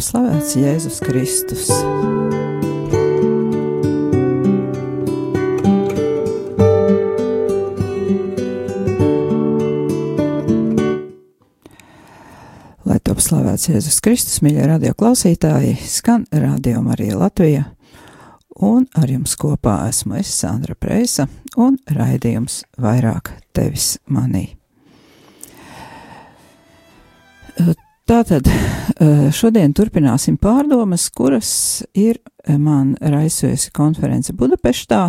slavēts Jēzus Kristus. Lai top slavēts Jēzus Kristus, mīļie radio klausītāji, skan radio Marija Latvija, un ar jums kopā esmu es, Sandra Preisa, un raidījums vairāk tevis manī. Tātad eh, šodien turpināsim pārdomas, kuras ir man raisusi konference Budapeštā.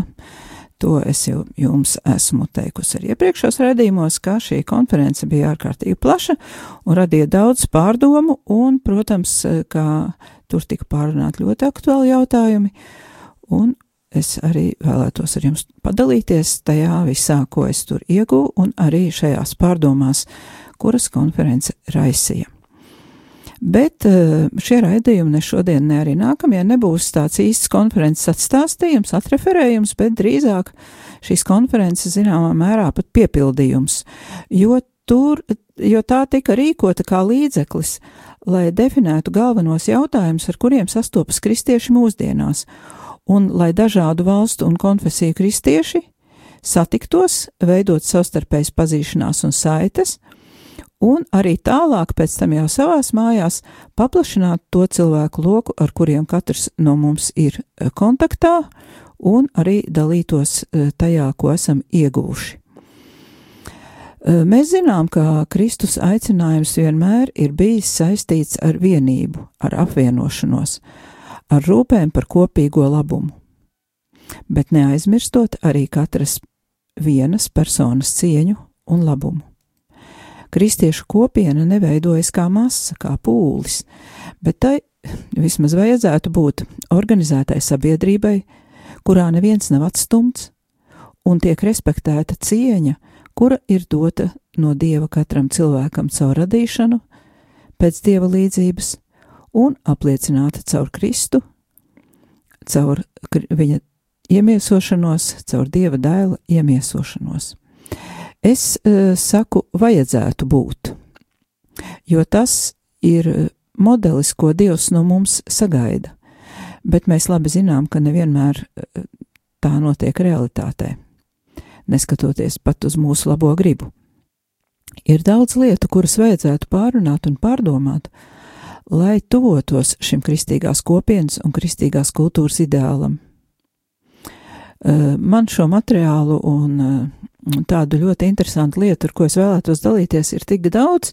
To es jau jums esmu teikusi arī iepriekšējos redzījumos, ka šī konference bija ārkārtīgi plaša un radīja daudz pārdomu, un, protams, kā tur tika pārunāti ļoti aktuāli jautājumi, un es arī vēlētos ar jums padalīties tajā visā, ko es tur iegūju, un arī šajās pārdomās, kuras konference raisīja. Bet eh, šie raidījumi ne šodien, ne arī nākamie nebūs tāds īsts konferences atstāstījums, atreferējums, bet drīzāk šīs konferences zināmā mērā pat piepildījums, jo tur, jo tā tika rīkota kā līdzeklis, lai definētu galvenos jautājumus, ar kuriem sastopas kristieši mūsdienās, un lai dažādu valstu un konfesiju kristieši satiktos, veidot savstarpējas pazīšanās un saites, un arī tālāk pēc tam jau savās mājās paplašināt to cilvēku loku, ar kuriem katrs no mums ir eh, kontaktā, un arī dalītos eh, tajā, ko esam ieguvuši. Eh, Mēs zinām, ka Kristus aicinājums vienmēr ir bijis saistīts ar vienību, ar apvienošanos, ar rūpēm par kopīgo labumu, bet neaizmirstot arī katras vienas personas cieņu un labumu. Kristiešu kopiena neveidojas kā masa, kā pūlis, bet tai vismaz vajadzētu būt organizētai sabiedrībai, kurā neviens nav atstumts un tiek respektēta cieņa, kura ir dota no dieva katram cilvēkam caur radīšanu, pēc dieva līdzības un apliecināta caur Kristu, caur viņa iemiesošanos, caur dieva dēla iemiesošanos. Es uh, saku, vajadzētu būt, jo tas ir modelis, ko Dievs no mums sagaida, bet mēs labi zinām, ka nevienmēr uh, tā notiek realitātē, neskatoties pat uz mūsu labo gribu. Ir daudz lietu, kuras vajadzētu pārunāt un pārdomāt, lai tuvotos šim kristīgās kopienas un kristīgās kultūras ideālam. Man šo materiālu un tādu ļoti interesantu lietu, ar ko es vēlētos dalīties, ir tik daudz,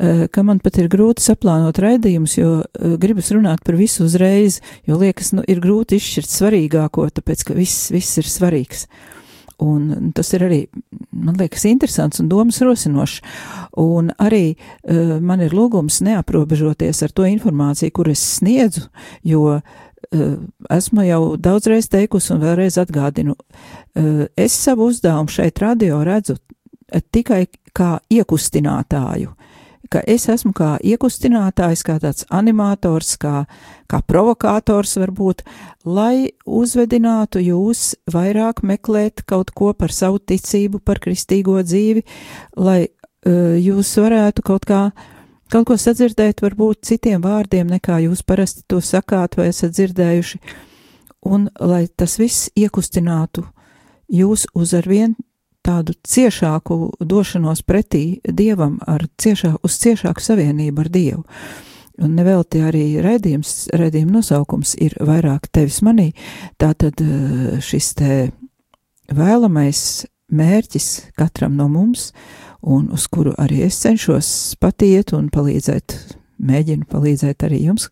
eh, ka man pat ir grūti saplānot raidījumus, jo eh, gribas runāt par visu uzreiz, jo liekas, nu, ir grūti izšķirt svarīgāko, tāpēc, ka viss, viss ir svarīgs. Un tas ir arī, man liekas, interesants un domas rosinošs. Un arī uh, man ir lūgums neaprobežoties ar to informāciju, kur es sniedzu, jo uh, esmu jau daudzreiz teikusi un vēlreiz atgādinu, es savu uzdevumu šeit radio redzu tikai kā iekustinātāju, ka es esmu kā iekustinātājs, kā tāds animators, kā, kā provokators varbūt, lai uzvedinātu jūs vairāk meklēt kaut ko par savu ticību, par kristīgo dzīvi, lai uh, jūs varētu kaut kā kaut ko sadzirdēt, varbūt citiem vārdiem, nekā jūs parasti to sakāt vai esat dzirdējuši, un lai tas viss iekustinātu jūs uz arvien tādu ciešāku došanos pretī Dievam, ar ciešā, uz ciešāku savienību ar Dievu. Un nevelti arī redzījums, redzījuma nosaukums ir vairāk tevis manī, tātad šis te vēlamais mērķis katram no mums, un uz kuru arī es cenšos patiet un palīdzēt, mēģinu palīdzēt arī jums,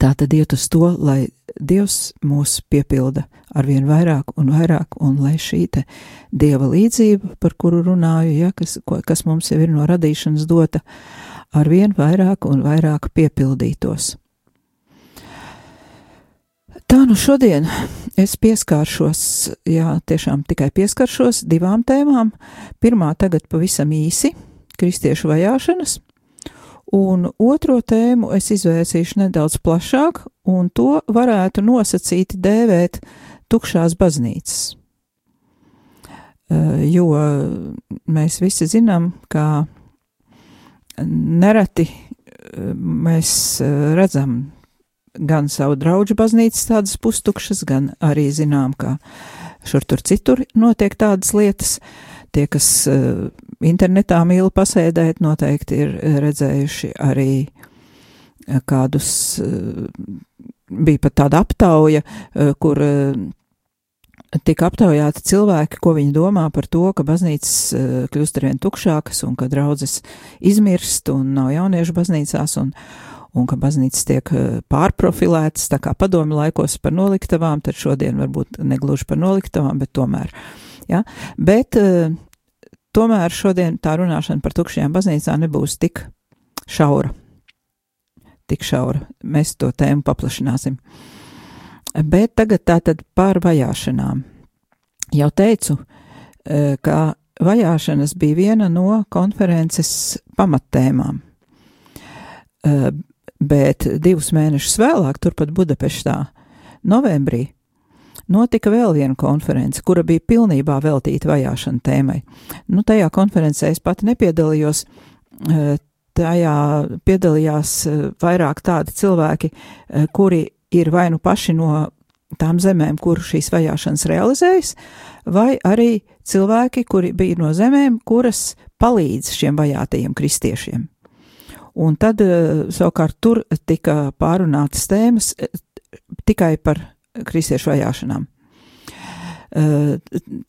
tā tad iet uz to, lai Dievs mūs piepilda arvien vairāk un vairāk, un lai šī te Dieva līdzība, par kuru runāju, ja, kas, ko, kas mums jau ir no radīšanas dota, arvien vairāk un vairāk piepildītos. Tā nu šodien es pieskāršos, jā, tiešām tikai pieskaršos divām tēmām. Pirmā tagad pavisam īsi - kristiešu vajāšanas, Un otro tēmu es izvērsīšu nedaudz plašāk, un to varētu nosacīt dēvēt tukšās baznīcas. Eh, jo mēs visi zinām, ka nereti eh, mēs eh, redzam gan savu draugu baznīcas tādas pustukšas, gan arī zinām, ka šur tur citur notiek tādas lietas. Tie, kas internetā mīl pasēdēt, noteikti ir redzējuši arī eh, kādus, eh, bija pat tāda aptauja, eh, kur tika aptaujāti cilvēki, ko viņi domā par to, ka baznīcas kļūst arvien tukšākas un ka draudzes izmirst un nav jauniešu baznīcās un, un ka baznīcas tiek pārprofilētas, tā kā padomi laikos par noliktavām, tad šodien varbūt negluži par noliktavām, bet tomēr. Ja? Bet Tomēr šodien tā runāšana par tukšajām baznīcām nebūs tik šaura. Tik šaura. Mēs to tēmu paplašināsim. Bet tagad tātad par vajāšanām. Jau teicu, e, ka vajāšanas bija viena no konferences pamattēmām. Bet divus mēnešus vēlāk, turpat Budapeštā, novembrī, notika vēl viena konference, kura bija pilnībā veltīta vajāšana tēmai. Nu, tajā konferencē es pati nepiedalījos. Eh, tajā piedalījās eh, vairāk tādi cilvēki, eh, kuri ir vai nu paši no tām zemēm, kur šīs vajāšanas realizējas, vai arī cilvēki, kuri bija no zemēm, kuras palīdz šiem vajātajiem kristiešiem. Un tad savukārt tur tika pārunātas tēmas tikai par kristiešu vajāšanām. Uh,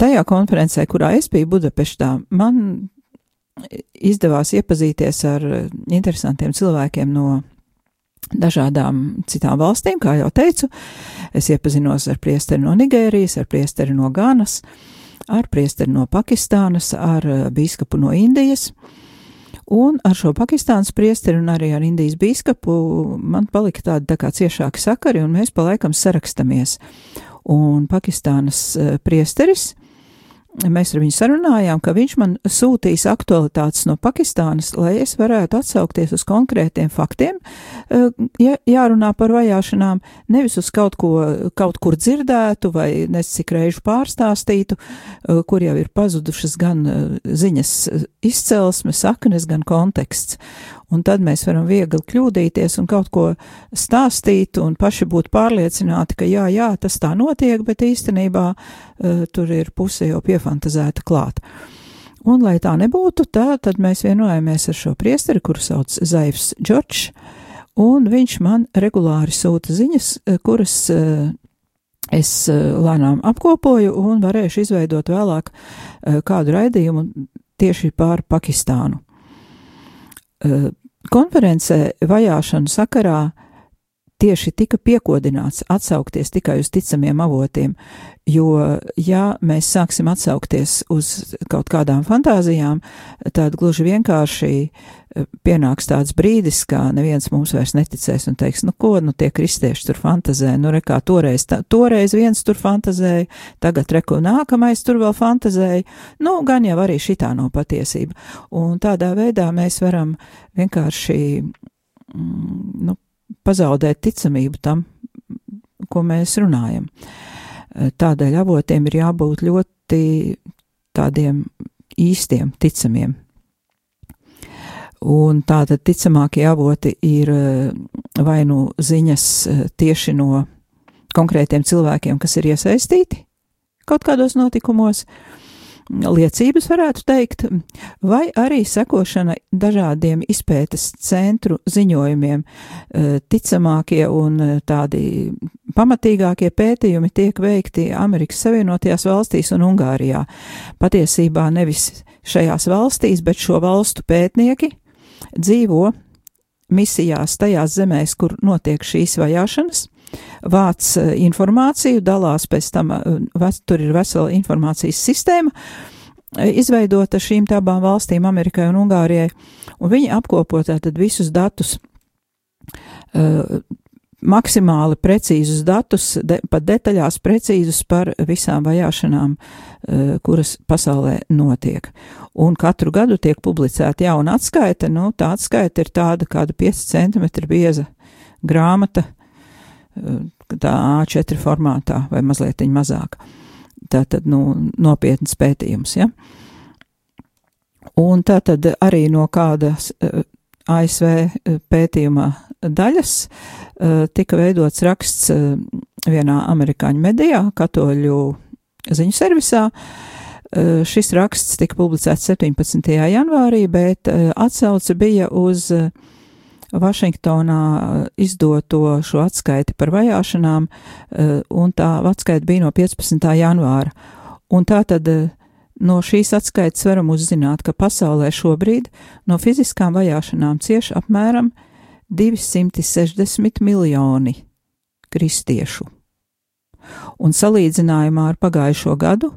tajā konferencē, kurā es biju Budapeštā, man izdevās iepazīties ar interesantiem cilvēkiem no dažādām citām valstīm, kā jau teicu. Es iepazinos ar priesteri no Nigērijas, ar priesteri no Ganas, ar priesteri no Pakistānas, ar bīskapu no Indijas. Uh, Un ar šo Pakistānas priesteri un arī ar Indijas bīskapu man palika tādi tā kā ciešāki sakari, un mēs pa laikam sarakstamies. Un Pakistānas eh, priesteris mēs ar viņu sarunājām, ka viņš man sūtīs aktualitātes no Pakistānas, lai es varētu atsaukties uz konkrētiem faktiem, eh, ja jārunā par vajāšanām, nevis uz kaut ko, kaut kur dzirdētu vai nescik reižu pārstāstītu, eh, kur jau ir pazudušas gan eh, ziņas izcelsme, saknes, gan konteksts un tad mēs varam viegli kļūdīties un kaut ko stāstīt un paši būt pārliecināti, ka jā, jā, tas tā notiek, bet īstenībā uh, tur ir puse jau piefantazēta klāt. Un, lai tā nebūtu, tā, tad mēs vienojamies ar šo priesteri, kuru sauc Zaivs Džordžs, un viņš man regulāri sūta ziņas, eh, kuras uh, es lēnām apkopoju un varēšu izveidot vēlāk kādu raidījumu tieši pār Pakistānu. Eh, konferencē vajāšanu sakarā tieši tika piekodināts atsaukties tikai uz ticamiem avotiem, jo, ja mēs sāksim atsaukties uz kaut kādām fantāzijām, tad gluži vienkārši eh, pienāks tāds brīdis, kā neviens mums vairs neticēs un teiks, nu ko, nu tie kristieši tur fantazē, nu rekā toreiz, tā, toreiz viens tur fantazēja, tagad reku nākamais tur vēl fantazēja, nu gan jau arī šitā nav patiesība. Un tādā veidā mēs varam vienkārši, mm, nu, pazaudēt ticamību tam, ko mēs runājam. Tādēļ avotiem ir jābūt ļoti tādiem īstiem, ticamiem. Un tātad ticamākie avoti ir vai nu ziņas tieši no konkrētiem cilvēkiem, kas ir iesaistīti kaut kādos notikumos, uh, liecības, varētu teikt, vai arī sekošana dažādiem izpētes centru ziņojumiem. E, ticamākie un e, tādi pamatīgākie pētījumi tiek veikti Amerikas Savienotajās valstīs un Ungārijā. Patiesībā nevis šajās valstīs, bet šo valstu pētnieki dzīvo misijās tajās zemēs, kur notiek šīs vajāšanas, vāc uh, informāciju, dalās pēc tam, ves, tur ir vesela informācijas sistēma, uh, izveidota šīm abām valstīm, Amerikai un Ungārijai, un viņi apkopo tātad visus datus, uh, maksimāli precīzus datus, de, pat detaļās precīzus par visām vajāšanām, kuras pasaulē notiek. Un katru gadu tiek publicēta jauna atskaita, nu, tā atskaita ir tāda kāda 5 cm bieza grāmata, tā A4 formātā vai mazliet mazāka. Tā tad, nu, nopietns pētījums, ja. Un tā tad arī no kādas uh, ASV pētījuma daļas uh, tika veidots raksts uh, vienā amerikāņu medijā, katoļu ziņu servisā. Uh, šis raksts tika publicēts 17. janvārī, bet atsauce bija uz Vašingtonā izdoto šo atskaiti par vajāšanām, un tā atskaita bija no 15. janvāra. Un tā tad no šīs atskaites varam uzzināt, ka pasaulē šobrīd no fiziskām vajāšanām cieši apmēram 260 miljoni kristiešu. Un salīdzinājumā ar pagājušo gadu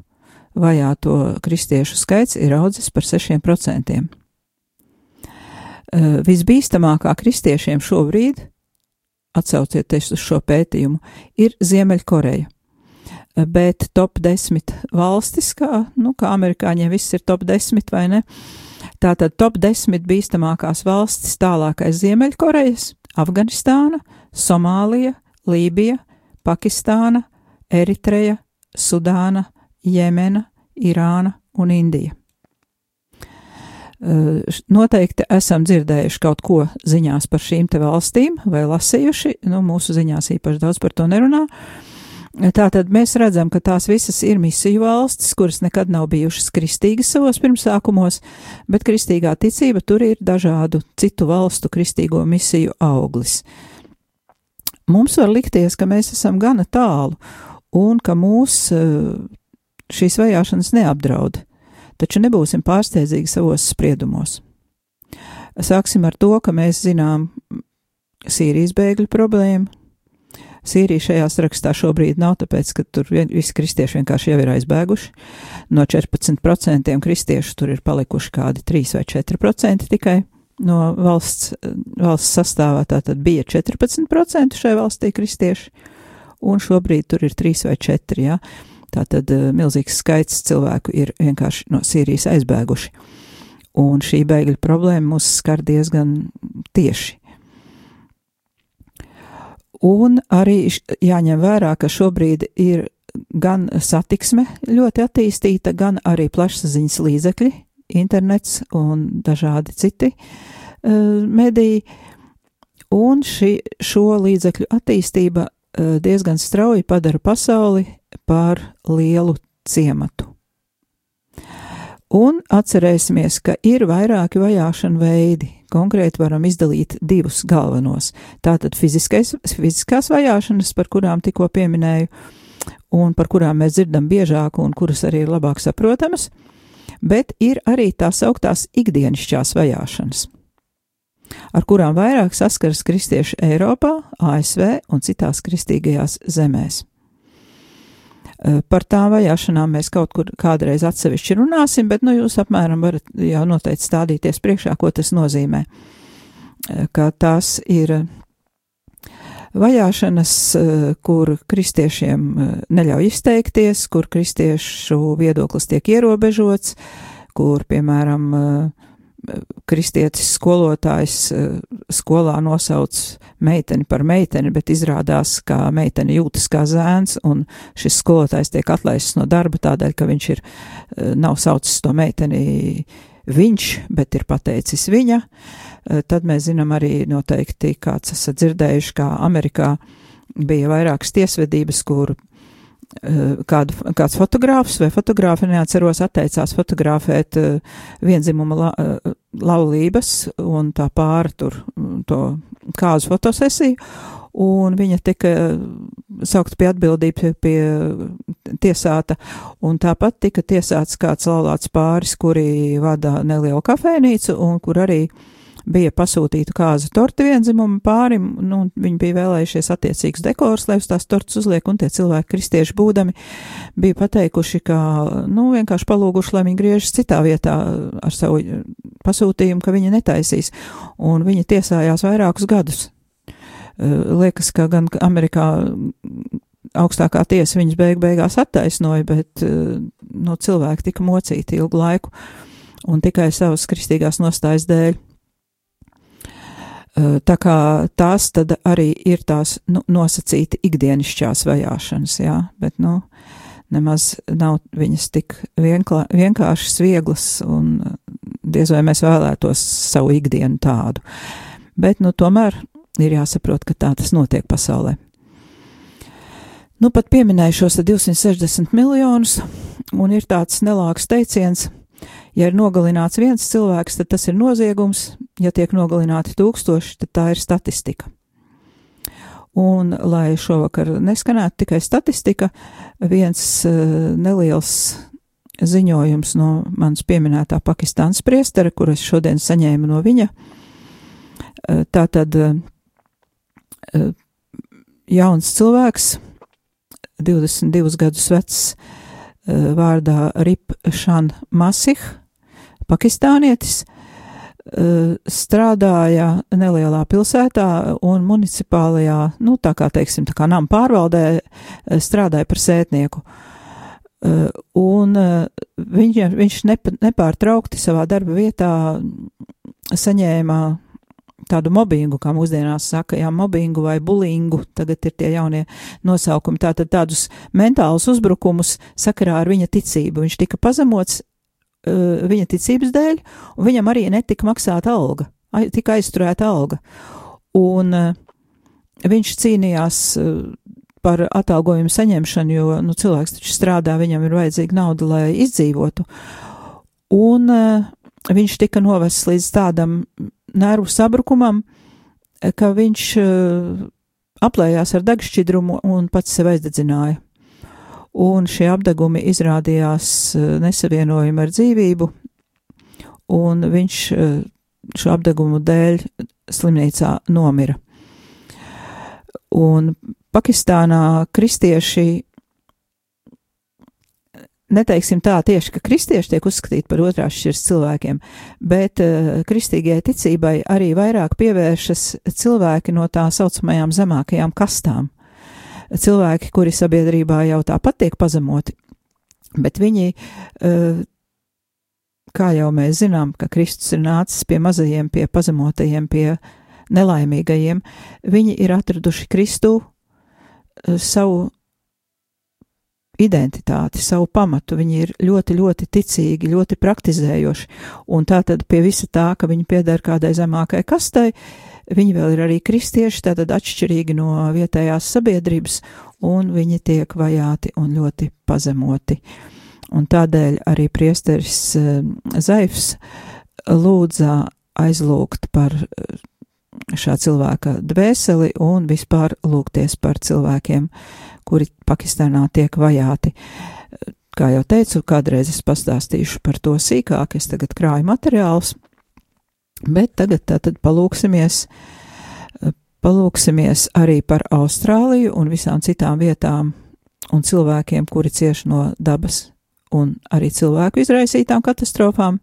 vajāto kristiešu skaits ir audzis par 6%. Eh, visbīstamākā kristiešiem šobrīd, atsaucieties uz šo pētījumu, ir Ziemeļkoreja. Eh, bet top 10 valstis, kā, nu, kā amerikāņiem viss ir top 10 vai ne, Tātad top 10 bīstamākās valstis tālākais Ziemeļkorejas, Afganistāna, Somālija, Lībija, Pakistāna, Eritreja, Sudāna, Jemena, Irāna un Indija. Noteikti esam dzirdējuši kaut ko ziņās par šīm te valstīm vai lasījuši, nu, mūsu ziņās īpaši daudz par to nerunā. Uh, Tātad mēs redzam, ka tās visas ir misiju valstis, kuras nekad nav bijušas kristīgas savos pirmsākumos, bet kristīgā ticība tur ir dažādu citu valstu kristīgo misiju auglis. Mums var likties, ka mēs esam gana tālu un ka mūs eh, šīs vajāšanas neapdraud, taču nebūsim pārsteidzīgi savos spriedumos. Sāksim ar to, ka mēs zinām Sīrijas bēgļu problēmu, Sīrija šajā sarakstā šobrīd nav, tāpēc, ka tur visi kristieši vienkārši jau ir aizbēguši. No 14% kristiešu tur ir palikuši kādi 3 vai 4% tikai no valsts, valsts sastāvā. Tātad bija 14% šai valstī kristieši, un šobrīd tur ir 3 vai 4. Ja? Tātad uh, milzīgs skaits cilvēku ir vienkārši no Sīrijas aizbēguši. Un šī bēgļu problēma mūs skar diezgan tieši. Un arī jāņem vērā, ka šobrīd ir gan satiksme ļoti attīstīta, gan arī plašsaziņas līdzekļi, internets un dažādi citi uh, mediji. Un šī, šo līdzekļu attīstība diezgan strauji padara pasauli par lielu ciematu. Un atcerēsimies, ka ir vairāki vajāšana veidi. Konkrēti varam izdalīt divus galvenos. Tātad fiziskās vajāšanas, par kurām tikko pieminēju, un par kurām mēs dzirdam biežāk un kuras arī ir labāk saprotamas, bet ir arī tās augtās ikdienišķās vajāšanas, ar kurām vairāk saskaras kristieši Eiropā, ASV un citās kristīgajās zemēs. Eh, par tām vajāšanām mēs kaut kur kādreiz atsevišķi runāsim, bet nu jūs apmēram varat jau noteikti stādīties priekšā, ko tas nozīmē. Eh, ka tās ir vajāšanas, eh, kur kristiešiem neļauj izteikties, kur kristiešu viedoklis tiek ierobežots, kur, piemēram, kristietis skolotājs eh, skolā nosauc meiteni par meiteni, bet izrādās, ka meitene jūtas kā zēns, un šis skolotājs tiek atlaists no darba tādēļ, ka viņš ir, eh, nav saucis to meiteni viņš, bet ir pateicis viņa. Eh, tad mēs zinām arī noteikti, kāds esat dzirdējuši, kā Amerikā bija vairākas tiesvedības, kur kādu, kāds fotogrāfs vai fotogrāfi neatceros atteicās fotografēt uh, vienzimuma la, uh, laulības un tā pāri tur mm, to kāzu fotosesiju, un viņa tika saukt pie atbildības pie tiesāta, un tāpat tika tiesāts kāds laulāts pāris, kuri vada nelielu kafēnīcu un kur arī bija pasūtīta kāza torta vienzimuma pārim, nu, viņi bija vēlējušies attiecīgs dekors, lai uz tās tortas uzliek, un tie cilvēki, kristieši būdami, bija pateikuši, ka, nu, vienkārši palūguši, lai viņi griežas citā vietā ar savu pasūtījumu, ka viņi netaisīs, un viņi tiesājās vairākus gadus. Liekas, ka gan Amerikā augstākā tiesa viņus beig beigās attaisnoja, bet, nu, cilvēki tika mocīti ilgu laiku, un tikai savas kristīgās nostājas dēļ. Tā kā tās tad arī ir tās nu, nosacīti ikdienišķās vajāšanas, jā, bet, nu, nemaz nav viņas tik vienklā, vienkāršas, vieglas, un diez vai mēs vēlētos savu ikdienu tādu. Bet, nu, tomēr ir jāsaprot, ka tā tas notiek pasaulē. Nu, pat pieminēju šos 260 miljonus, un ir tāds nelāks teiciens, Ja ir nogalināts viens cilvēks, tad tas ir noziegums, ja tiek nogalināti tūkstoši, tad tā ir statistika. Un, lai šovakar neskanētu tikai statistika, viens uh, neliels ziņojums no manas pieminētā Pakistānas priestera, kur es šodien saņēmu no viņa. Uh, tā tad uh, jauns cilvēks, 22 gadus vecs, vārdā Rip Šan Masih, pakistānietis, eh, strādāja nelielā pilsētā un municipālajā, nu, tā kā, teiksim, tā kā nama pārvaldē, eh, strādāja par sētnieku. Eh, un viņš, viņš nepārtraukti savā darba vietā saņēma tādu mobbingu, kā mūsdienās saka, jā, mobbingu vai bulingu, tagad ir tie jaunie nosaukumi, tātad tādus mentālus uzbrukumus sakarā ar viņa ticību. Viņš tika pazemots uh, viņa ticības dēļ, un viņam arī netika maksāta alga, tika aizturēta alga. Un uh, viņš cīnījās uh, par atalgojumu saņemšanu, jo nu, cilvēks taču strādā, viņam ir vajadzīga nauda, lai izdzīvotu. Un uh, viņš tika novests līdz tādam nervu sabrukumam, ka viņš uh, aplējās ar degšķidrumu un pats sev aizdedzināja un šie apdegumi izrādījās eh, nesavienojumi ar dzīvību, un viņš šo apdegumu dēļ slimnīcā nomira. Un Pakistānā kristieši, neteiksim tā tieši, ka kristieši tiek uzskatīti par otrās šķirs cilvēkiem, bet uh, kristīgajai ticībai arī vairāk pievēršas cilvēki no tā saucamajām zemākajām kastām. Cilvēki, kuri sabiedrībā jau tāpat tiek pazemoti, bet viņi, eh, kā jau mēs zinām, ka Kristus ir nācis pie mazajiem, pie pazemotajiem, pie nelaimīgajiem, viņi ir atraduši Kristu eh, savu identitāti, savu pamatu. Viņi ir ļoti, ļoti ticīgi, ļoti praktizējoši. Un tā tad pie visa tā, ka viņi pieder kādai zemākai kastai, Viņi vēl ir arī kristieši, tātad atšķirīgi no vietējās sabiedrības, un viņi tiek vajāti un ļoti pazemoti. Un tādēļ arī priesteris uh, Zaifs lūdza aizlūgt par uh, šā cilvēka dvēseli un vispār lūgties par cilvēkiem, kuri Pakistānā tiek vajāti. Kā jau teicu, kādreiz es pastāstīšu par to sīkāk, es tagad krāju materiālus. Bet tagad tātad palūksimies, palūksimies arī par Austrāliju un visām citām vietām un cilvēkiem, kuri cieš no dabas un arī cilvēku izraisītām katastrofām,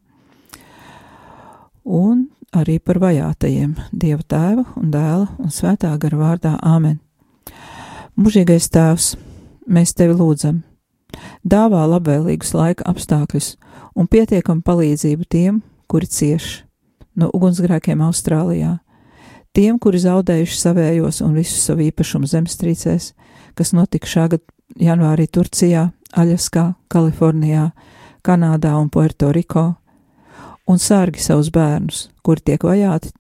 un arī par vajātajiem Dieva tēva un dēla un svētā gara vārdā Āmen. Mūžīgais tēvs, mēs tevi lūdzam, dāvā labvēlīgus laika apstākļus un pietiekam palīdzību tiem, kuri cieši no ugunsgrēkiem Austrālijā, tiem, kuri zaudējuši savējos un visu savu īpašumu zemestrīcēs, kas notika šā gada janvārī Turcijā, Aļaskā, Kalifornijā, Kanādā un Puerto-Riko, un sārgi savus bērnus, kuri tiek vajāti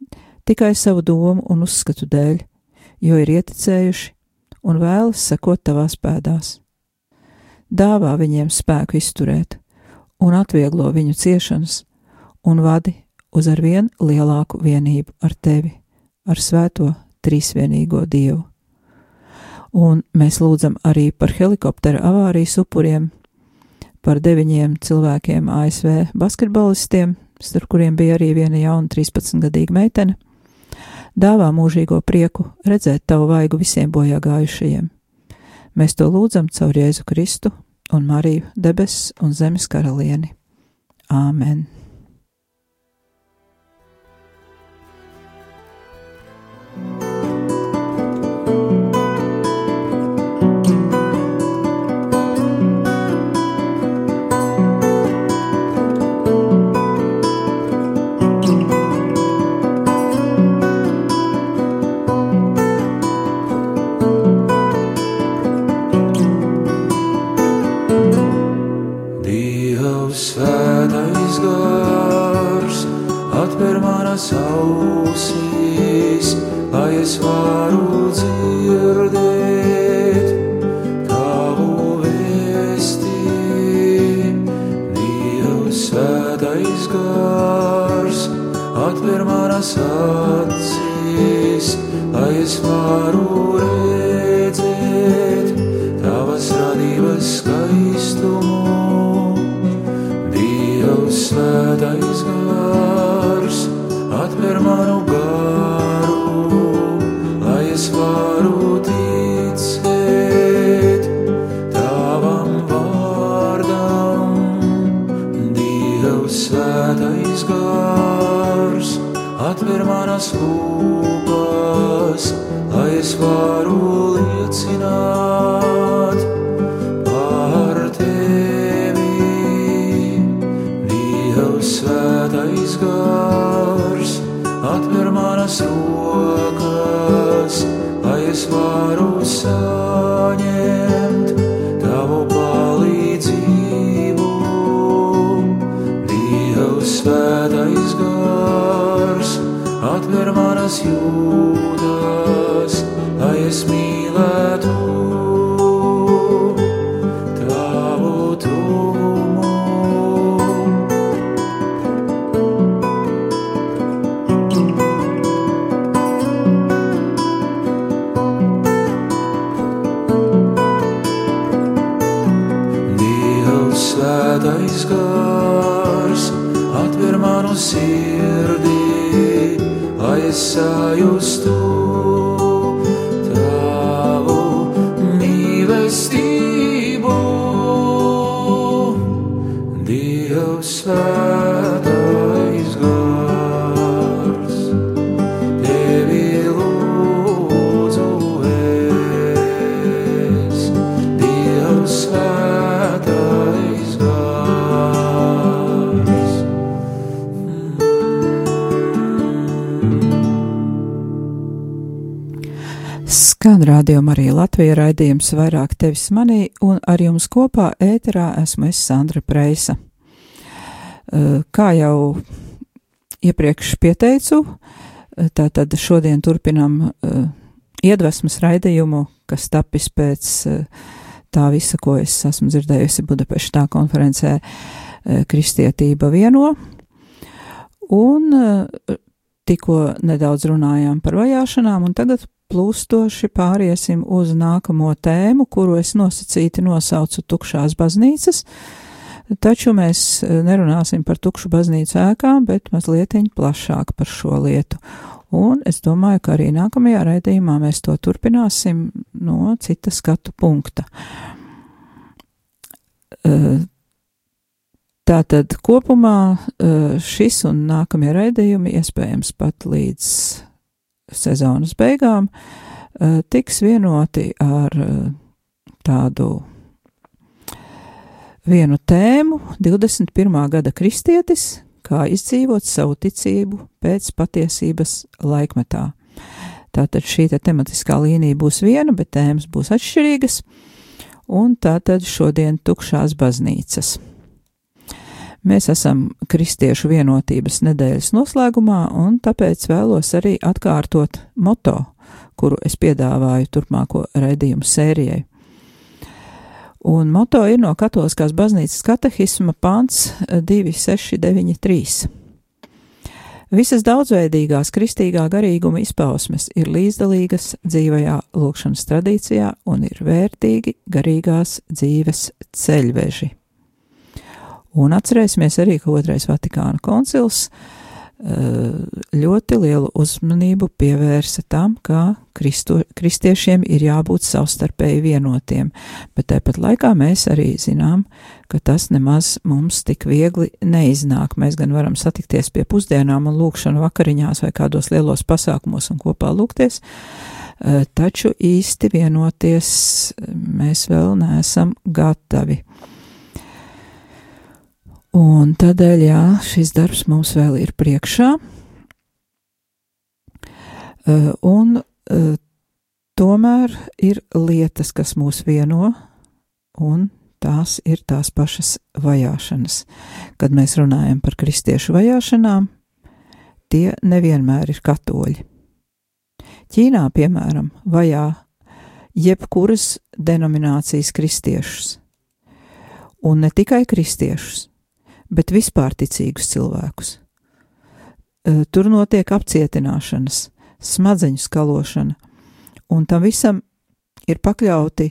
tikai savu domu un uzskatu dēļ, jo ir ieticējuši un vēlas sekot tavās pēdās. Dāvā viņiem spēku izturēt un atvieglo viņu ciešanas un vadi uz arvien lielāku vienību ar tevi, ar svēto trīsvienīgo Dievu. Un mēs lūdzam arī par helikoptera avārijas upuriem, par deviņiem cilvēkiem ASV basketbolistiem, starp kuriem bija arī viena jauna 13-gadīga meitene, dāvā mūžīgo prieku redzēt tavu vaigu visiem bojā gājušajiem. Mēs to lūdzam caur Jēzu Kristu un Mariju debesis un zemes karalieni. Āmen! Es varu dzirdēt tavu vēstī. Dievs svētais gars atver manas acīs, lai es varu lai Skan rādījuma arī Latvija raidījums vairāk tevis manī, un ar jums kopā ēterā esmu es Sandra Preisa. Eh, Kā jau iepriekš pieteicu, eh, tātad šodien turpinam eh, iedvesmas raidījumu, kas tapis pēc tā visa, ko es esmu dzirdējusi Budapeštā konferencē Kristietība vieno. Un tikko nedaudz runājām par vajāšanām, un tagad plūstoši pāriesim uz nākamo tēmu, kuru es nosacīti nosaucu tukšās baznīcas. Taču mēs nerunāsim par tukšu baznīcu ēkām, bet mazliet plašāk par šo lietu. Un es domāju, ka arī nākamajā raidījumā mēs to turpināsim no cita skatu punkta. Tātad kopumā šis un nākamie raidījumi, iespējams pat līdz sezonas beigām, tiks vienoti ar tādu vienu tēmu - 21. gada kristietis, kā izdzīvot savu ticību pēc patiesības laikmetā. Tātad šī te tematiskā līnija būs viena, bet tēmas būs atšķirīgas, un tātad šodien tukšās baznīcas. Mēs esam Kristiešu vienotības nedēļas noslēgumā, un tāpēc vēlos arī atkārtot moto, kuru es piedāvāju turpmāko raidījumu sērijai. Un moto ir no Katoliskās baznīcas katehisma pants 2693. Visas daudzveidīgās kristīgā garīguma izpausmes ir līdzdalīgas dzīvajā lūkšanas tradīcijā un ir vērtīgi garīgās dzīves ceļveži. Un atcerēsimies arī, ka otrais Vatikāna koncils uh, ļoti lielu uzmanību pievērsa tam, ka kristo, kristiešiem ir jābūt savstarpēji vienotiem, bet tāpat laikā mēs arī zinām, ka tas nemaz mums tik viegli neiznāk. Mēs gan varam satikties pie pusdienām un lūkšanu vakariņās vai kādos lielos pasākumos un kopā lūgties, uh, taču īsti vienoties mēs vēl neesam gatavi. Un tādēļ, jā, šis darbs mums vēl ir priekšā. Uh, un uh, tomēr ir lietas, kas mūs vieno, un tās ir tās pašas vajāšanas. Kad mēs runājam par kristiešu vajāšanām, tie nevienmēr ir katoļi. Ķīnā, piemēram, vajā jebkuras denominācijas kristiešus, un ne tikai kristiešus bet vispār ticīgus cilvēkus. Tur notiek apcietināšanas, smadzeņu skalošana, un tam visam ir pakļauti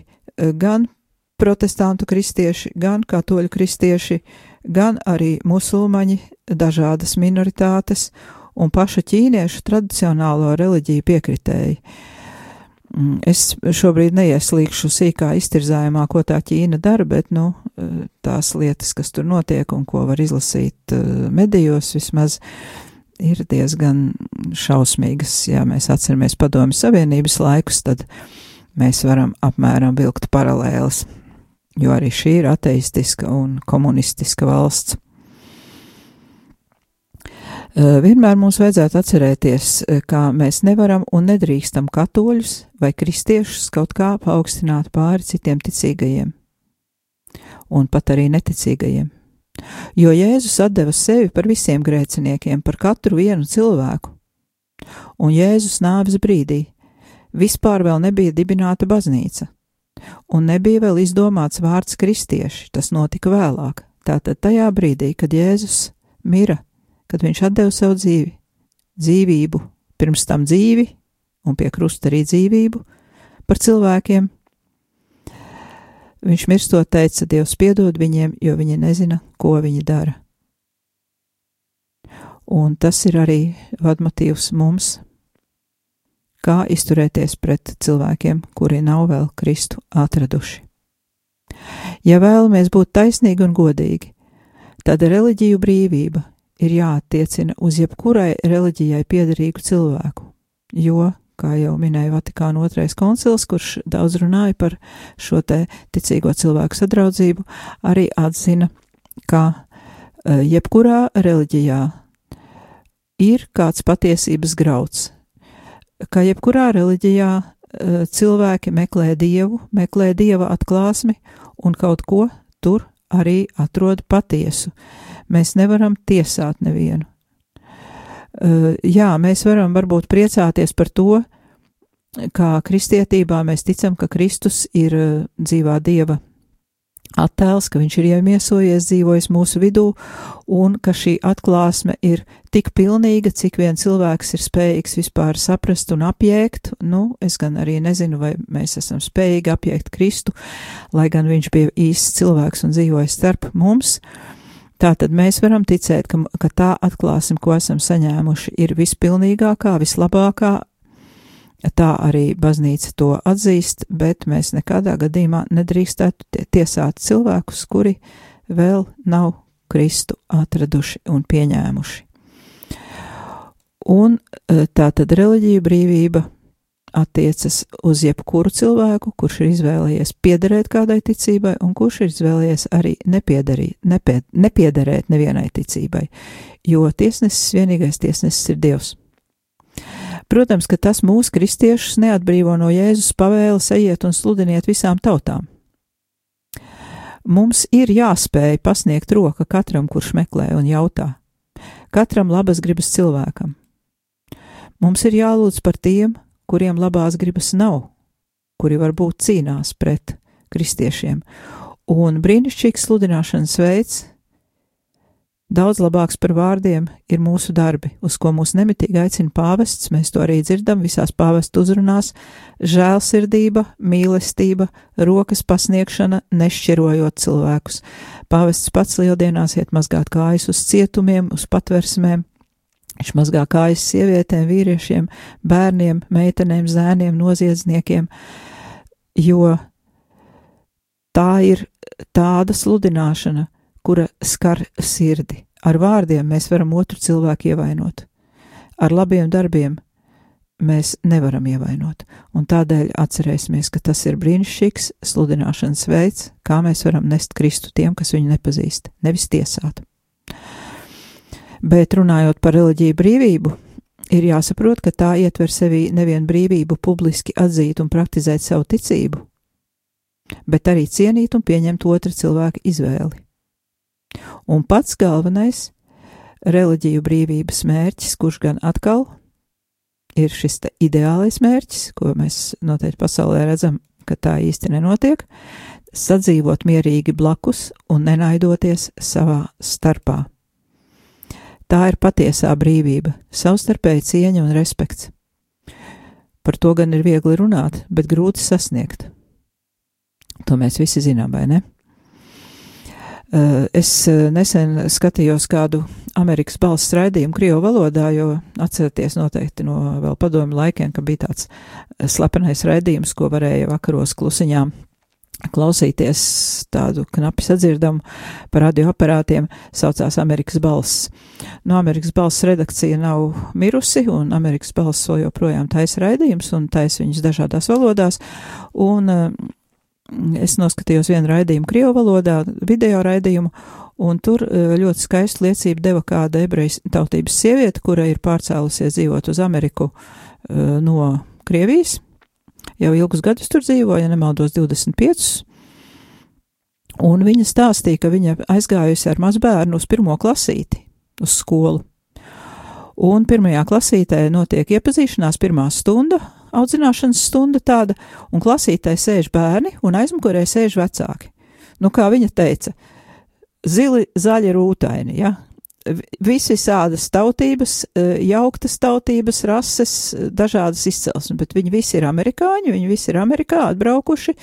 gan protestantu kristieši, gan katoļu kristieši, gan arī musulmaņi, dažādas minoritātes un paša ķīniešu tradicionālo reliģiju piekritēji. Mm, es šobrīd neieslīgšu sīkā iztirzājumā, ko tā Ķīna dara, bet, nu, tās lietas, kas tur notiek un ko var izlasīt eh, medijos, vismaz ir diezgan šausmīgas. Ja mēs atceramies padomju savienības laikus, tad mēs varam apmēram vilkt paralēles, jo arī šī ir ateistiska un komunistiska valsts. Eh, vienmēr mums vajadzētu atcerēties, eh, ka mēs nevaram un nedrīkstam katoļus vai kristiešus kaut kā paaugstināt pāri citiem ticīgajiem, un pat arī neticīgajiem. Jo Jēzus deva sevi par visiem grēciniekiem, par katru vienu cilvēku, un Jēzus nāves brīdī vispār vēl nebija dibināta baznīca, un nebija vēl izdomāts vārds kristieši, tas notika vēlāk, tātad tajā brīdī, kad Jēzus mira kad viņš deva savu dzīvi, dzīvību, pirms tam dzīvi, un pie krusta arī dzīvību par cilvēkiem. Viņš mirstot teica, Dievs piedod viņiem, jo viņi nezina, ko viņi dara. Un tas ir arī vadmotīvs mums, kā izturēties pret cilvēkiem, kuri nav vēl Kristu atraduši. Ja vēlamies būt taisnīgi un godīgi, tad reliģiju brīvība ir jāattiecina uz jebkurai reliģijai piederīgu cilvēku, jo, kā jau minēja Vatikāna otrais koncils, kurš daudz runāja par šo te ticīgo cilvēku sadraudzību, arī atzina, ka e, jebkurā reliģijā ir kāds patiesības grauds, ka jebkurā reliģijā e, cilvēki meklē dievu, meklē dieva atklāsmi un kaut ko tur arī atrod patiesu. Mēs nevaram tiesāt nevienu. Uh, jā, mēs varam varbūt priecāties par to, kā kristietībā mēs ticam, ka Kristus ir uh, dzīvā Dieva attēls, ka viņš ir iemiesojies, dzīvojis mūsu vidū, un ka šī atklāsme ir tik pilnīga, cik vien cilvēks ir spējīgs vispār saprast un apjēgt. Nu, es gan arī nezinu, vai mēs esam spējīgi apjēgt Kristu, lai gan viņš bija īsts cilvēks un dzīvoja starp mums. Uh, Tā tad mēs varam ticēt, ka, ka tā atklāsme, ko esam saņēmuši, ir vispilnīgākā, vislabākā. Tā arī baznīca to atzīst, bet mēs nekādā gadījumā nedrīkstētu tiesāt cilvēkus, kuri vēl nav Kristu atraduši un pieņēmuši. Un e, tā tad reliģija brīvība attiecas uz jebkuru cilvēku, kurš ir izvēlējies piederēt kādai ticībai, un kurš ir izvēlējies arī nepiedarīt, nepie, nepiederēt nevienai ticībai, jo tiesnesis, vienīgais tiesnesis ir Dievs. Protams, ka tas mūsu kristiešus neatbrīvo no Jēzus pavēles ejiet un sludiniet visām tautām. Mums ir jāspēj pasniegt roka katram, kurš meklē un jautā, katram labas gribas cilvēkam. Mums ir jālūdz par tiem, kuriem labās gribas nav, kuri varbūt cīnās pret kristiešiem. Un brīnišķīgs sludināšanas veids Daudz labāks par vārdiem ir mūsu darbi, uz ko mūs nemitīgi aicina pāvests, mēs to arī dzirdam visās pāvestu uzrunās - žēlsirdība, mīlestība, rokas pasniegšana, nešķirojot cilvēkus. Pāvests pats lieldienās iet mazgāt kājas uz cietumiem, uz patversmēm, Viņš mazgā kājas sievietēm, vīriešiem, bērniem, meitenēm, zēniem, noziedzniekiem, jo tā ir tāda sludināšana, kura skar sirdi. Ar vārdiem mēs varam otru cilvēku ievainot, ar labiem darbiem mēs nevaram ievainot, un tādēļ atcerēsimies, ka tas ir brīnišķīgs sludināšanas veids, kā mēs varam nest Kristu tiem, kas viņu nepazīst, nevis tiesāt. Bet runājot par reliģiju brīvību, ir jāsaprot, ka tā ietver sevī nevien brīvību publiski atzīt un praktizēt savu ticību, bet arī cienīt un pieņemt otra cilvēka izvēli. Un pats galvenais reliģiju brīvības mērķis, kurš gan atkal ir šis ideālais mērķis, ko mēs noteikti pasaulē redzam, ka tā īsti nenotiek, sadzīvot mierīgi blakus un nenaidoties savā starpā. Tā ir patiesā brīvība, savstarpēja cieņa un respekts. Par to gan ir viegli runāt, bet grūti sasniegt. To mēs visi zinām, vai ne? Es nesen skatījos kādu Amerikas balss raidījumu Krievu valodā, jo atcerieties noteikti no vēl padomu laikiem, ka bija tāds slepenais raidījums, ko varēja vakaros klusiņām klausīties tādu knapi sadzirdamu par radioaparātiem, saucās Amerikas balss. No Amerikas balss redakcija nav mirusi, un Amerikas balss vēl joprojām taisa raidījums, un taisa viņus dažādās valodās, un uh, es noskatījos vienu raidījumu Krievu valodā, video raidījumu, un tur uh, ļoti skaistu liecību deva kāda ebrejas tautības sieviete, kura ir pārcēlusies dzīvot uz Ameriku uh, no Krievijas, jau ilgus gadus tur dzīvo, ja nemaldos 25. Un viņa stāstīja, ka viņa aizgājusi ar mazbērnu uz pirmo klasīti, uz skolu. Un pirmajā klasītē notiek iepazīšanās, pirmā stunda, audzināšanas stunda tāda, un klasītē sēž bērni, un aizmugurē sēž vecāki. Nu, kā viņa teica, zili, zaļi, rūtaini, ja? Visi tādas tautības, e, jauktas tautības, rases, dažādas izcelsmes, bet viņi visi ir amerikāņi, viņi visi ir Amerikā atbraukuši,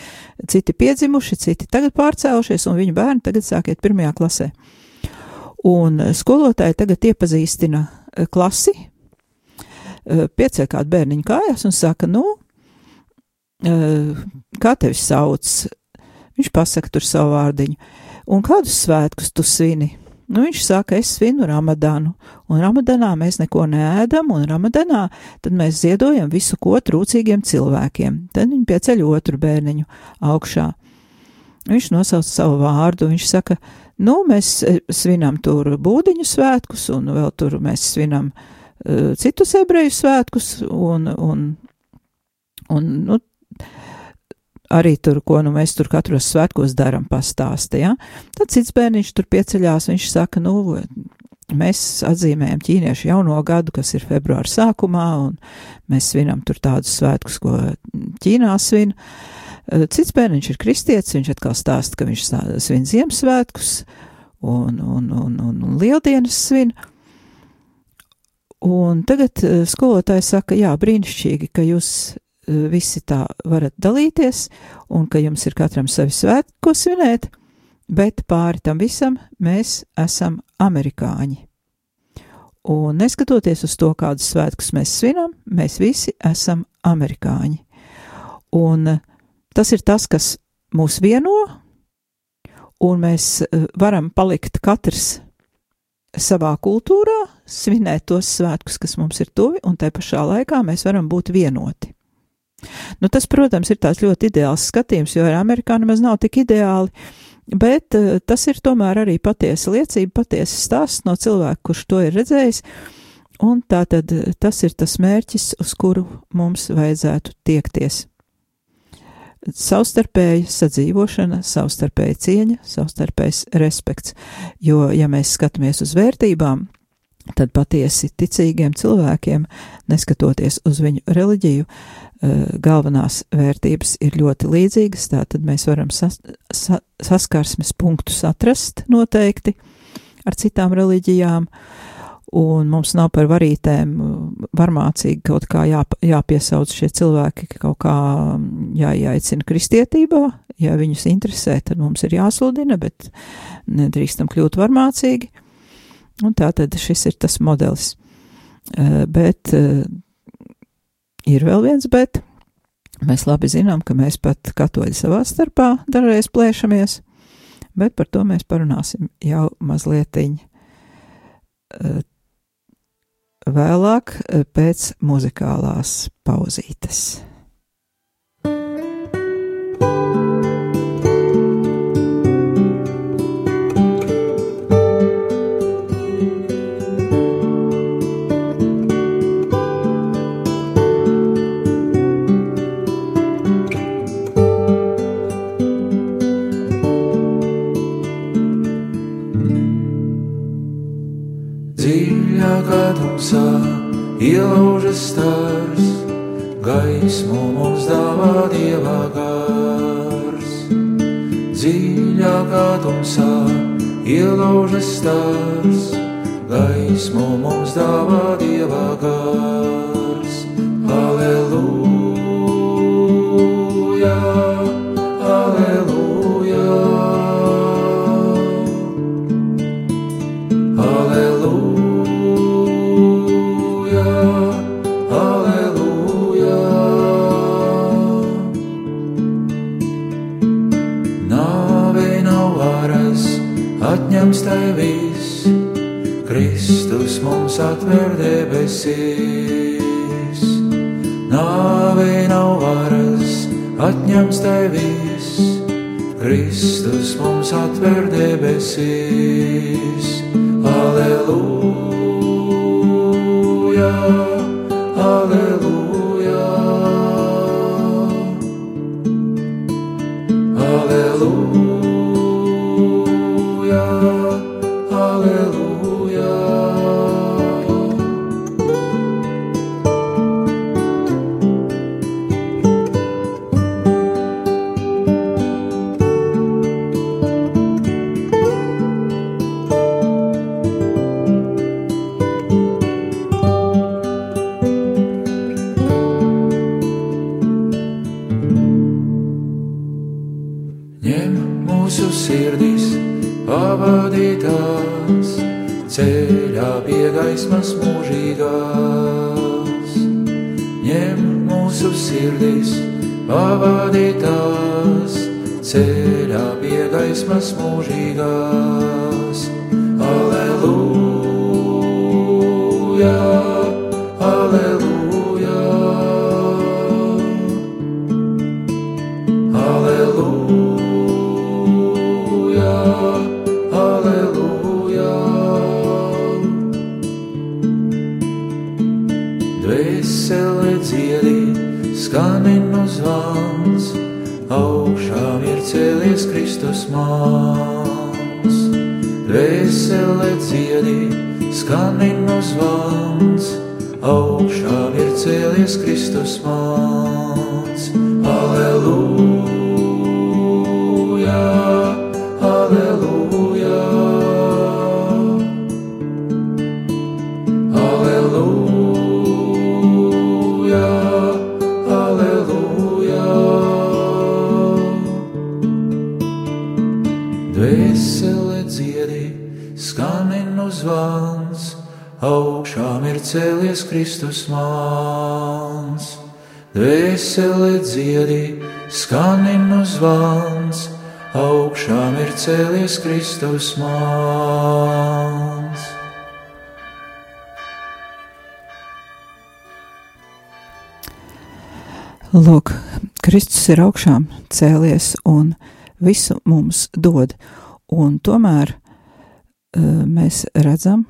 citi piedzimuši, citi tagad pārcēlušies, un viņu bērni tagad sākiet pirmajā klasē. Un skolotāji tagad iepazīstina klasi, piecēl kādu bērniņu kājās un saka, nu, kā tevi sauc? Viņš pasaka tur savu vārdiņu. Un kādus svētkus tu svini? Nu, viņš saka, es svinu Ramadanu, un Ramadanā mēs neko neēdam, un Ramadanā tad mēs ziedojam visu ko trūcīgiem cilvēkiem. Tad viņi pieceļ otru bērniņu augšā. Viņš nosauc savu vārdu, viņš saka, nu, mēs e, svinam tur būdiņu svētkus, un vēl tur mēs svinam uh, citus ebreju svētkus, un, un, un nu, arī tur, ko nu mēs tur katros svētkos daram, pastāsta, ja? Tad cits bērniņš tur pieceļās, viņš saka, nu, mēs atzīmējam ķīniešu jauno gadu, kas ir februāra sākumā, un mēs svinam tur tādus svētkus, ko Ķīnā svin. Cits bērniņš ir kristietis, viņš atkal stāsta, ka viņš svin Ziemassvētkus un, un, un, un, un Lieldienas svin. Un tagad skolotājs saka, jā, brīnišķīgi, ka jūs Eh, visi tā varat dalīties, un ka jums ir katram savi svētki, ko svinēt, bet pāri tam visam mēs esam amerikāņi. Un neskatoties uz to, kādus svētkus mēs svinam, mēs visi esam amerikāņi. Un eh, tas ir tas, kas mūs vieno, un mēs eh, varam palikt katrs savā kultūrā, svinēt tos svētkus, kas mums ir tuvi, un tai pašā laikā mēs varam būt vienoti. Nu, tas, protams, ir tāds ļoti ideāls skatījums, jo ar Amerikā nemaz nav tik ideāli, bet uh, tas ir tomēr arī patiesa liecība, patiesa stāsts no cilvēka, kurš to ir redzējis, un tā tad eh, tas ir tas mērķis, uz kuru mums vajadzētu tiekties. Savstarpēja sadzīvošana, savstarpēja cieņa, savstarpējs respekts, jo, ja mēs skatāmies uz vērtībām, tad patiesi ticīgiem cilvēkiem, neskatoties uz viņu reliģiju, Eh, galvenās vērtības ir ļoti līdzīgas, tātad mēs varam sas, sa, saskarsmes punktus atrast noteikti, ar citām reliģijām, un mums nav par varītēm varmācīgi kaut kā jā, jāpiesauc šie cilvēki, kaut kā jāieaicina kristietībā, ja viņus interesē, tad mums ir jāsludina, bet nedrīkstam kļūt varmācīgi, un tā tad šis ir tas modelis. Uh, bet uh, ir vēl viens bet. Mēs labi zinām, ka mēs pat katoļi savā starpā dažreiz plēšamies, bet par to mēs parunāsim jau mazlietiņ uh, vēlāk pēc muzikālās pauzītes. dziļākā pie Dvēsele dziedi, skaninu zvans, augšām ir cēlies Kristus māns. Dvēsele dziedi, skaninu zvans, augšām ir cēlies Kristus māns. Lūk, Kristus ir augšām cēlies un visu mums dod, un tomēr uh, mēs redzam,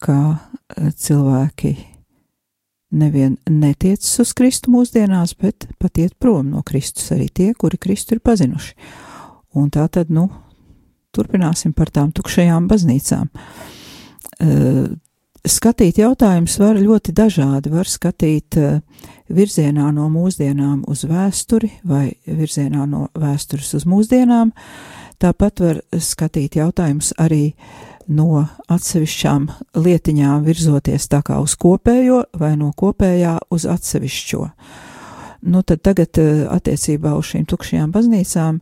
ka uh, cilvēki nevien netiecas uz Kristu mūsdienās, bet pat iet prom no Kristus arī tie, kuri Kristu ir pazinuši. Un tā tad, nu, turpināsim par tām tukšajām baznīcām. Uh, skatīt jautājumus var ļoti dažādi. Var skatīt virzienā no mūsdienām uz vēsturi vai virzienā no vēstures uz mūsdienām. Tāpat var skatīt jautājumus arī no atsevišķām lietiņām virzoties tā kā uz kopējo vai no kopējā uz atsevišķo. Nu, tad tagad attiecībā uz šīm tukšajām baznīcām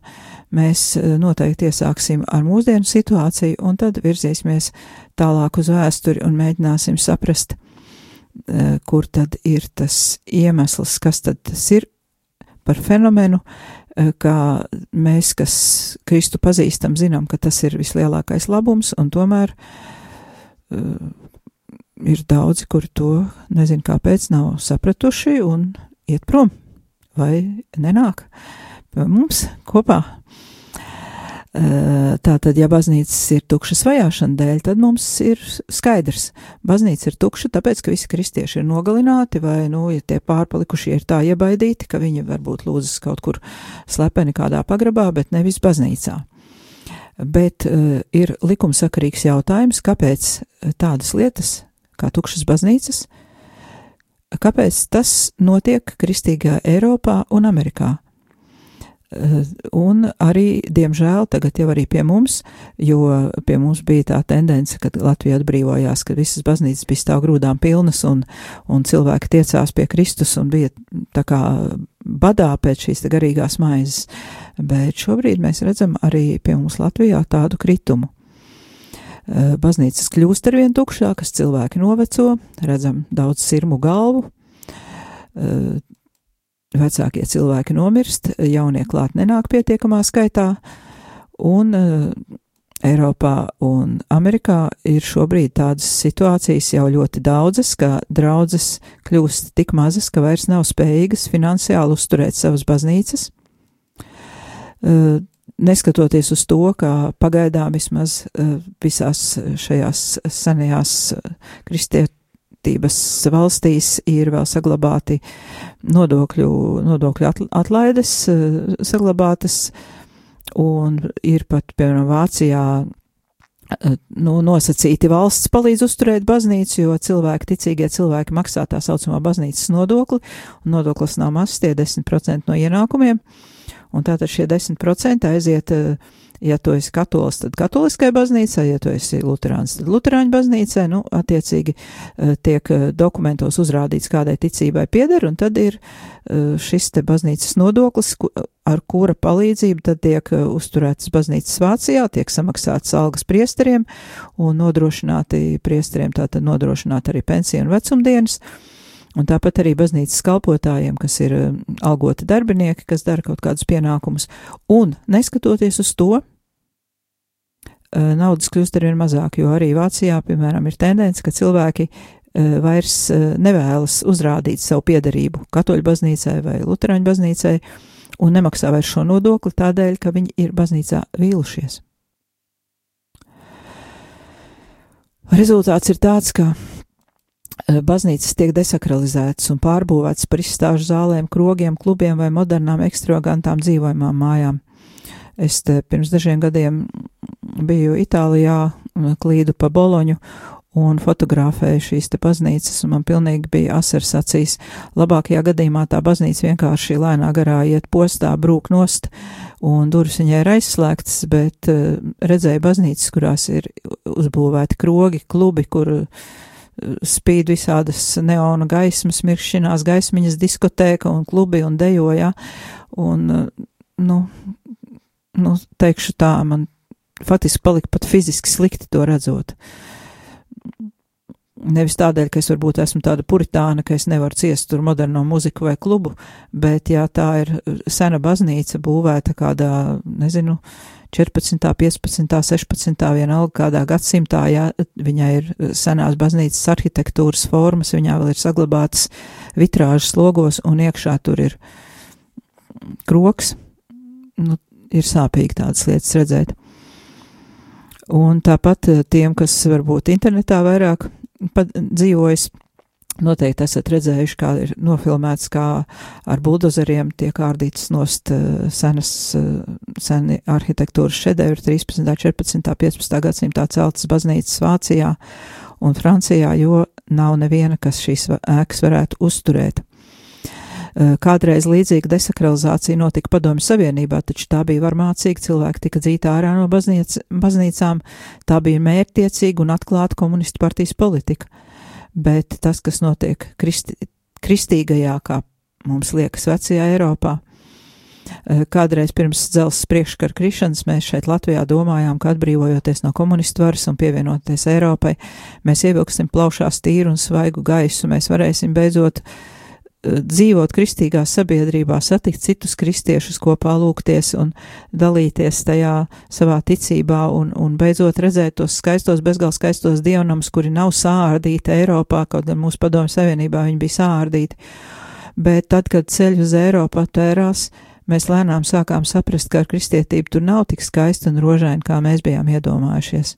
mēs noteikti iesāksim ar mūsdienu situāciju un tad virzīsimies tālāk uz vēsturi un mēģināsim saprast, kur tad ir tas iemesls, kas tad tas ir par fenomenu, kā mēs, kas Kristu pazīstam, zinām, ka tas ir vislielākais labums, un tomēr uh, ir daudzi, kuri to nezin kāpēc nav sapratuši un iet prom vai nenāk mums kopā. Tātad, ja baznīcas ir tukšas vajāšana dēļ, tad mums ir skaidrs, baznīca ir tukša, tāpēc, ka visi kristieši ir nogalināti, vai, nu, ja tie pārpalikušie ir tā iebaidīti, ka viņi varbūt lūdzas kaut kur slepeni kādā pagrabā, bet nevis baznīcā. Bet uh, ir likumsakarīgs jautājums, kāpēc tādas lietas kā tukšas baznīcas, kāpēc tas notiek kristīgā Eiropā un Amerikā? Eh, un arī, diemžēl, tagad jau arī pie mums, jo pie mums bija tā tendence, kad Latvija atbrīvojās, ka visas baznīcas bija stāv grūdām pilnas un, un cilvēki tiecās pie Kristus un bija tā kā badā pēc šīs garīgās maizes. Bet šobrīd mēs redzam arī pie mums Latvijā tādu kritumu. Eh, baznīcas kļūst arvien tukšākas, cilvēki noveco, redzam daudz sirmu galvu, eh, vecākie cilvēki nomirst, jaunie klāt nenāk pietiekamā skaitā, un uh, Eiropā un Amerikā ir šobrīd tādas situācijas jau ļoti daudzas, ka draudzes kļūst tik mazas, ka vairs nav spējīgas finansiāli uzturēt savas baznīcas. Uh, neskatoties uz to, ka pagaidām vismaz uh, visās šajās senajās kristiet, attīstības valstīs ir vēl saglabāti nodokļu, nodokļu atlaides, eh, saglabātas, un ir pat, piemēram, Vācijā eh, nu, nosacīti valsts palīdz uzturēt baznīcu, jo cilvēki, ticīgie cilvēki maksā tā saucamā baznīcas nodokli, un nodoklis nav mazs, tie 10% no ienākumiem, un tātad šie 10% aiziet uh, Ja tu esi katolis, tad katoliskai baznīcai, ja tu esi luterāns, tad luterāņu baznīcai, nu, attiecīgi eh, tiek eh, dokumentos uzrādīts, kādai ticībai pieder, un tad ir eh, šis te baznīcas nodoklis, ar kura palīdzību tad tiek uzturētas baznīcas Vācijā, tiek samaksāts algas priesteriem un nodrošināti priesteriem, tātad nodrošināt arī pensiju un vecumdienas. Un tāpat arī baznīcas kalpotājiem, kas ir um, algoti darbinieki, kas dara kaut kādus pienākumus. Un neskatoties uz to, uh, naudas kļūst arvien mazāk, jo arī Vācijā, piemēram, ir tendence, ka cilvēki uh, vairs uh, nevēlas uzrādīt savu piedarību katoļu baznīcai vai luterāņu baznīcai un nemaksā vairs šo nodokli tādēļ, ka viņi ir baznīcā vīlušies. Rezultāts ir tāds, ka baznīcas tiek desakralizētas un pārbūvētas par izstāžu zālēm, krogiem, klubiem vai modernām ekstravagantām dzīvojamām mājām. Es te pirms dažiem gadiem biju Itālijā, klīdu pa Boloņu un fotografēju šīs te baznīcas, un man pilnīgi bija asars acīs. Labākajā gadījumā tā baznīca vienkārši lēnā garā iet postā, brūk nost, un durvis viņai ir aizslēgtas, bet uh, redzēju baznīcas, kurās ir uzbūvēti krogi, klubi, kur uh, spīd visādas neona gaismas, mirkšķinās gaismiņas diskotēka un klubi un dejoja. Un, nu, nu, teikšu tā, man faktiski palika pat fiziski slikti to redzot. Nevis tādēļ, ka es varbūt esmu tāda puritāna, ka es nevaru ciest tur moderno muziku vai klubu, bet ja tā ir sena baznīca būvēta kādā, nezinu, uh, 14., 15., 16., vienalga kādā gadsimtā, ja viņai ir senās baznīcas arhitektūras formas, viņā vēl ir saglabātas vitrāžas logos un iekšā tur ir kroks, nu, ir sāpīgi tādas lietas redzēt. Un tāpat tiem, kas varbūt internetā vairāk dzīvojas, Noteikti esat redzējuši, kā ir nofilmēts, kā ar buldozeriem tiek ārdītas nost uh, senas, uh, seni arhitektūras šedevri 13., 14., 15. gadsimtā celtas baznīcas Vācijā un Francijā, jo nav neviena, kas šīs ēkas varētu uzturēt. Kādreiz līdzīga desakralizācija notika Padomju Savienībā, taču tā bija varmācīga, cilvēki tika dzīti ārā no baznīc, baznīcām, tā bija mērķtiecīga un atklāta komunistu partijas politika. Bet tas, kas notiek kristi, kristīgajā, kā mums liekas, vecajā Eiropā, kādreiz pirms dzelzs priekškara krišanas mēs šeit Latvijā domājām, ka atbrīvojoties no komunistu varas un pievienoties Eiropai, mēs ievilksim plaušās tīru un svaigu gaisu, mēs varēsim beidzot uh, dzīvot kristīgā sabiedrībā, satikt citus kristiešus, kopā lūgties un dalīties tajā savā ticībā un, un beidzot redzēt tos skaistos, bezgal skaistos dievnams, kuri nav sārdīti Eiropā, kaut gan mūsu padomju savienībā viņi bija sārdīti. Bet tad, kad ceļu uz Eiropu attērās, mēs lēnām sākām saprast, ka ar kristietību tur nav tik skaisti un rožaini, kā mēs bijām iedomājušies.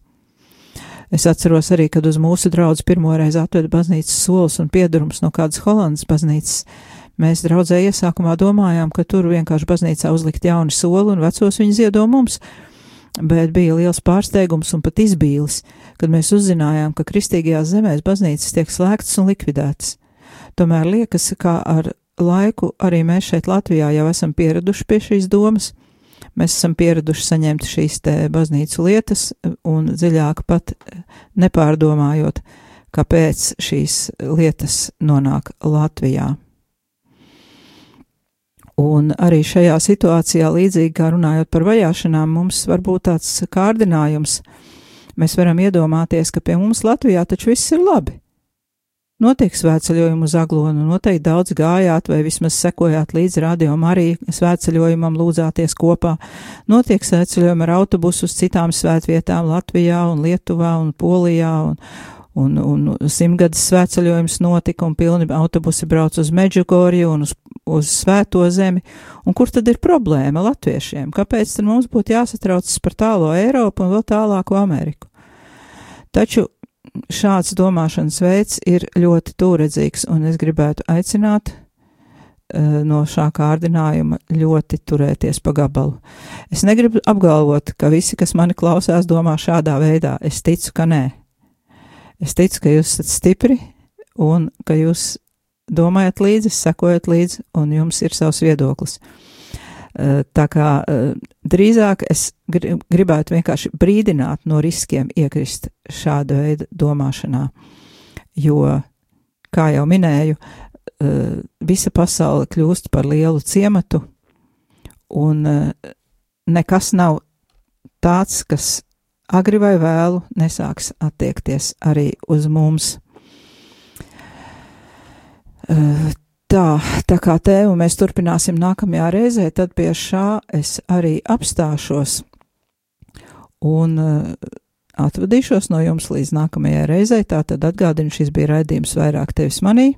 Es atceros arī, kad uz mūsu draudz pirmoreiz atveda baznīcas solis un piedurums no kādas Holandas baznīcas. Mēs draudzē iesākumā domājām, ka tur vienkārši baznīcā uzlikt jaunu soli un vecos viņi ziedo mums, bet bija liels pārsteigums un pat izbīlis, kad mēs uzzinājām, ka kristīgajās zemēs baznīcas tiek slēgtas un likvidētas. Tomēr liekas, ka ar laiku arī mēs šeit Latvijā jau esam pieraduši pie šīs domas Mēs esam pieraduši saņemt šīs te baznīcu lietas un dziļāk pat nepārdomājot, kāpēc šīs lietas nonāk Latvijā. Un arī šajā situācijā, līdzīgi kā runājot par vajāšanām, mums var būt tāds kārdinājums. Mēs varam iedomāties, ka pie mums Latvijā taču viss ir labi. Notiek svētceļojumi uz Aglonu, noteikti daudz gājāt vai vismaz sekojāt līdz radiom arī svētceļojumam, lūdzāties kopā. Notiek svētceļojumi ar autobusu uz citām svētvietām Latvijā un Lietuvā un Polijā un, un, un simtgades svētceļojums notika un pilni autobusi brauc uz Medžugorju un uz, uz Svēto zemi. Un kur tad ir problēma latviešiem? Kāpēc tad mums būtu jāsatraucas par tālo Eiropu un vēl tālāko Ameriku? Taču šāds domāšanas veids ir ļoti tūredzīgs, un es gribētu aicināt uh, no šā kārdinājuma ļoti turēties pa gabalu. Es negribu apgalvot, ka visi, kas mani klausās, domā šādā veidā. Es ticu, ka nē. Es ticu, ka jūs esat stipri un ka jūs domājat līdzi, sekojat līdzi, un jums ir savs viedoklis. Eh, tā kā eh, drīzāk es gribētu vienkārši brīdināt no riskiem iekrist šāda veida domāšanā, jo, kā jau minēju, eh, visa pasaule kļūst par lielu ciematu, un nekas nav tāds, kas agri vai vēlu nesāks attiekties arī uz mums. Tā, tā kā tēmu mēs turpināsim nākamajā reizē, tad pie šā es arī apstāšos un uh, atvadīšos no jums līdz nākamajai reizei. Tātad atgādinu, šis bija raidījums vairāk tevis manī.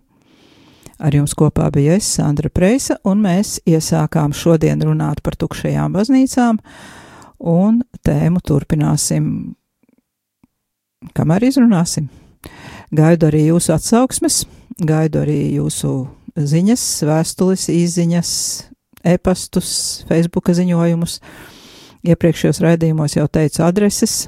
Ar jums kopā bija es, Sandra Preisa, un mēs iesākām šodien runāt par tukšajām baznīcām, un tēmu turpināsim, kamēr izrunāsim. Gaidu arī jūsu atsauksmes, gaidu arī jūsu ziņas, vēstules, īziņas, e-pastus, Facebook ziņojumus. Iepriekšējos raidījumos jau teicu adreses.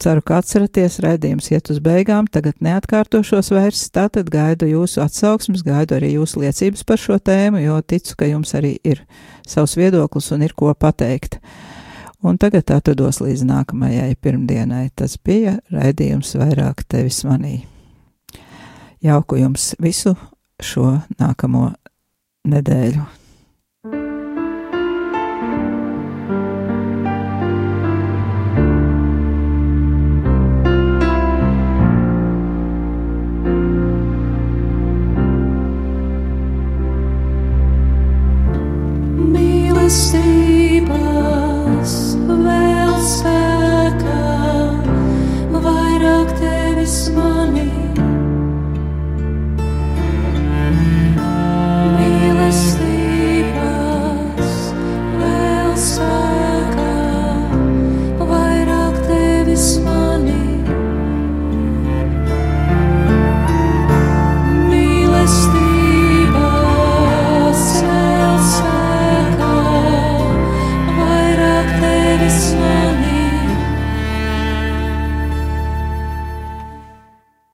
Ceru, ka atceraties, raidījums iet uz beigām, tagad neatkārtošos vairs, tātad gaidu jūsu atsauksmes, gaidu arī jūsu liecības par šo tēmu, jo ticu, ka jums arī ir savs viedoklis un ir ko pateikt. Un tagad atvados līdz nākamajai pirmdienai. Tas bija raidījums vairāk tevis manī. Jauku jums visu šo nākamo nedēļu.